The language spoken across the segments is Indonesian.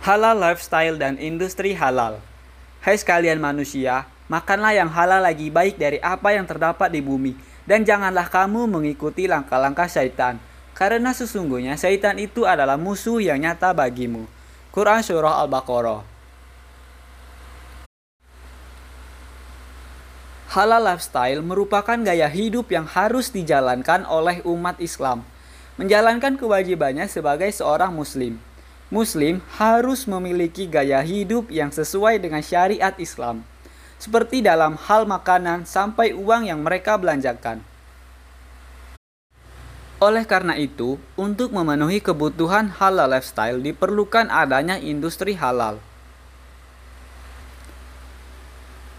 Halal lifestyle dan industri halal. Hai sekalian manusia, makanlah yang halal lagi baik dari apa yang terdapat di bumi, dan janganlah kamu mengikuti langkah-langkah syaitan, karena sesungguhnya syaitan itu adalah musuh yang nyata bagimu. Quran Surah Al-Baqarah Halal lifestyle merupakan gaya hidup yang harus dijalankan oleh umat Islam, menjalankan kewajibannya sebagai seorang muslim. Muslim harus memiliki gaya hidup yang sesuai dengan syariat Islam, seperti dalam hal makanan sampai uang yang mereka belanjakan. Oleh karena itu, untuk memenuhi kebutuhan halal lifestyle diperlukan adanya industri halal.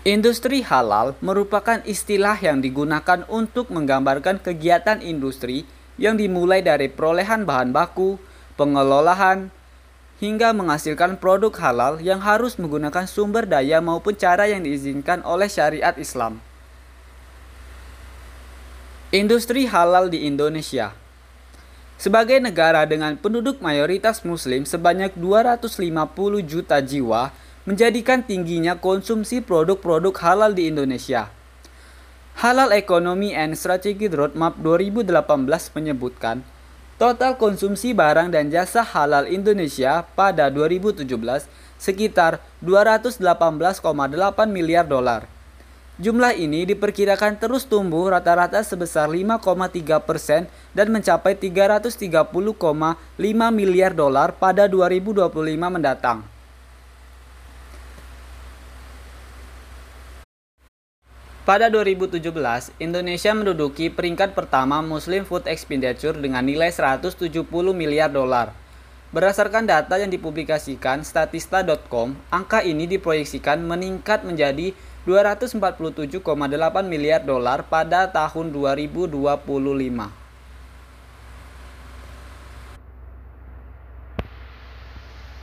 Industri halal merupakan istilah yang digunakan untuk menggambarkan kegiatan industri yang dimulai dari perolehan bahan baku, pengelolaan, hingga menghasilkan produk halal yang harus menggunakan sumber daya maupun cara yang diizinkan oleh syariat Islam. Industri halal di Indonesia Sebagai negara dengan penduduk mayoritas muslim sebanyak 250 juta jiwa, menjadikan tingginya konsumsi produk-produk halal di Indonesia. Halal Economy and Strategic Roadmap 2018 menyebutkan, total konsumsi barang dan jasa halal Indonesia pada 2017 sekitar 218,8 miliar dolar. Jumlah ini diperkirakan terus tumbuh rata-rata sebesar 5,3 persen dan mencapai 330,5 miliar dolar pada 2025 mendatang. Pada 2017, Indonesia menduduki peringkat pertama Muslim Food Expenditure dengan nilai 170 miliar dolar. Berdasarkan data yang dipublikasikan statista.com, angka ini diproyeksikan meningkat menjadi 247,8 miliar dolar pada tahun 2025.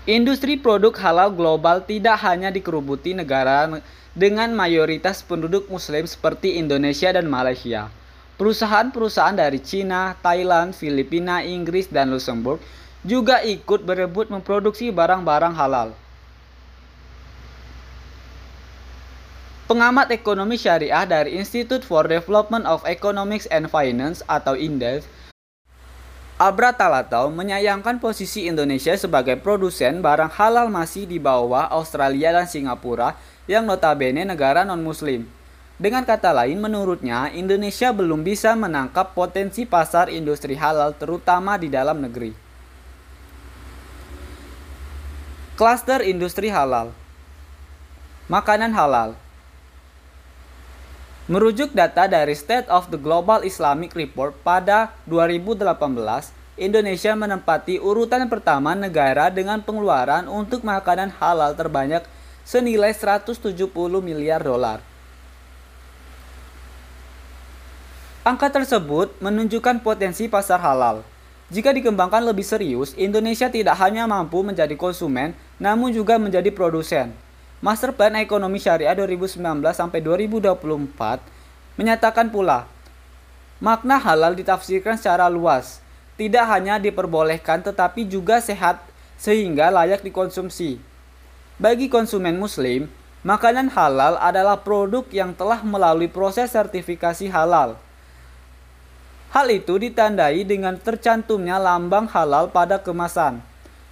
Industri produk halal global tidak hanya dikerubuti negara dengan mayoritas penduduk muslim seperti Indonesia dan Malaysia. Perusahaan-perusahaan dari Cina, Thailand, Filipina, Inggris, dan Luxembourg juga ikut berebut memproduksi barang-barang halal. Pengamat ekonomi syariah dari Institute for Development of Economics and Finance atau INDEF, Abra Talatau menyayangkan posisi Indonesia sebagai produsen barang halal masih di bawah Australia dan Singapura yang notabene negara non-muslim. Dengan kata lain, menurutnya Indonesia belum bisa menangkap potensi pasar industri halal terutama di dalam negeri. Cluster industri halal Makanan halal Merujuk data dari State of the Global Islamic Report pada 2018, Indonesia menempati urutan pertama negara dengan pengeluaran untuk makanan halal terbanyak senilai 170 miliar dolar. Angka tersebut menunjukkan potensi pasar halal. Jika dikembangkan lebih serius, Indonesia tidak hanya mampu menjadi konsumen, namun juga menjadi produsen. Master Plan Ekonomi Syariah 2019 sampai 2024 menyatakan pula, makna halal ditafsirkan secara luas, tidak hanya diperbolehkan tetapi juga sehat sehingga layak dikonsumsi. Bagi konsumen muslim, makanan halal adalah produk yang telah melalui proses sertifikasi halal. Hal itu ditandai dengan tercantumnya lambang halal pada kemasan.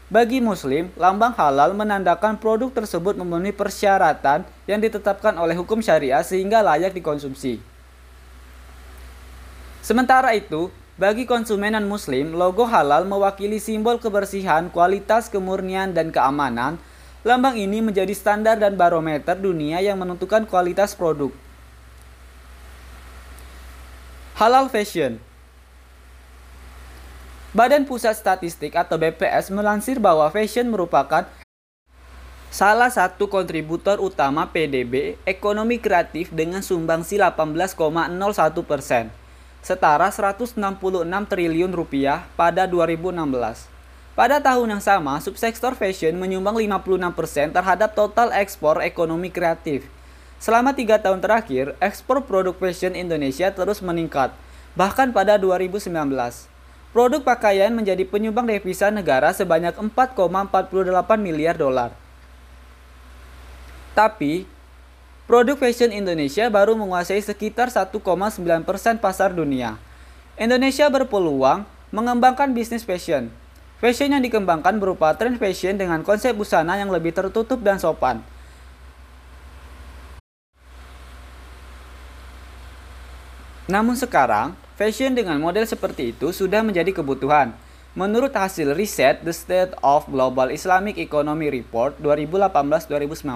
Bagi muslim, lambang halal menandakan produk tersebut memenuhi persyaratan yang ditetapkan oleh hukum syariah sehingga layak dikonsumsi. Sementara itu, bagi konsumen non-muslim, logo halal mewakili simbol kebersihan, kualitas, kemurnian, dan keamanan Lambang ini menjadi standar dan barometer dunia yang menentukan kualitas produk. Halal Fashion Badan Pusat Statistik atau BPS melansir bahwa fashion merupakan salah satu kontributor utama PDB ekonomi kreatif dengan sumbangsi 18,01 persen, setara 166 triliun rupiah pada 2016. Pada tahun yang sama, subsektor fashion menyumbang 56% terhadap total ekspor ekonomi kreatif. Selama tiga tahun terakhir, ekspor produk fashion Indonesia terus meningkat. Bahkan pada 2019, Produk pakaian menjadi penyumbang devisa negara sebanyak 4,48 miliar dolar. Tapi, produk fashion Indonesia baru menguasai sekitar 1,9% pasar dunia. Indonesia berpeluang mengembangkan bisnis fashion. Fashion yang dikembangkan berupa tren fashion dengan konsep busana yang lebih tertutup dan sopan Namun sekarang, fashion dengan model seperti itu sudah menjadi kebutuhan. Menurut hasil riset The State of Global Islamic Economy Report 2018-2019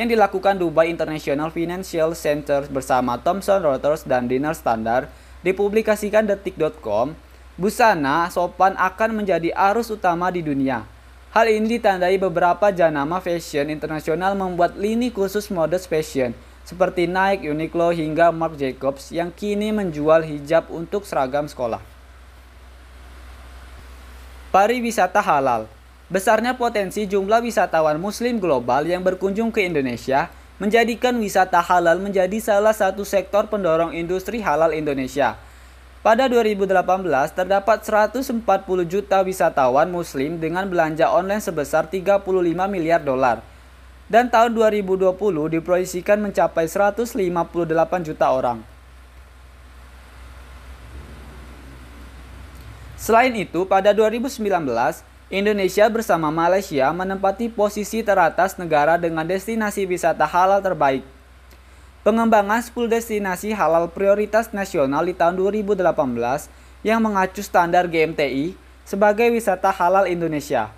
yang dilakukan Dubai International Financial Center bersama Thomson Reuters dan Dinner Standard, dipublikasikan detik.com, busana sopan akan menjadi arus utama di dunia. Hal ini ditandai beberapa janama fashion internasional membuat lini khusus mode fashion seperti Nike, Uniqlo, hingga Marc Jacobs yang kini menjual hijab untuk seragam sekolah. Pariwisata halal Besarnya potensi jumlah wisatawan muslim global yang berkunjung ke Indonesia menjadikan wisata halal menjadi salah satu sektor pendorong industri halal Indonesia. Pada 2018, terdapat 140 juta wisatawan muslim dengan belanja online sebesar 35 miliar dolar dan tahun 2020 diproyeksikan mencapai 158 juta orang. Selain itu, pada 2019, Indonesia bersama Malaysia menempati posisi teratas negara dengan destinasi wisata halal terbaik. Pengembangan 10 destinasi halal prioritas nasional di tahun 2018 yang mengacu standar GMTI sebagai wisata halal Indonesia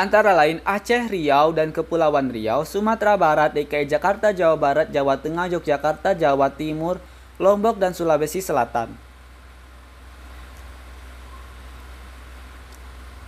antara lain Aceh, Riau, dan Kepulauan Riau, Sumatera Barat, DKI Jakarta, Jawa Barat, Jawa Tengah, Yogyakarta, Jawa Timur, Lombok, dan Sulawesi Selatan.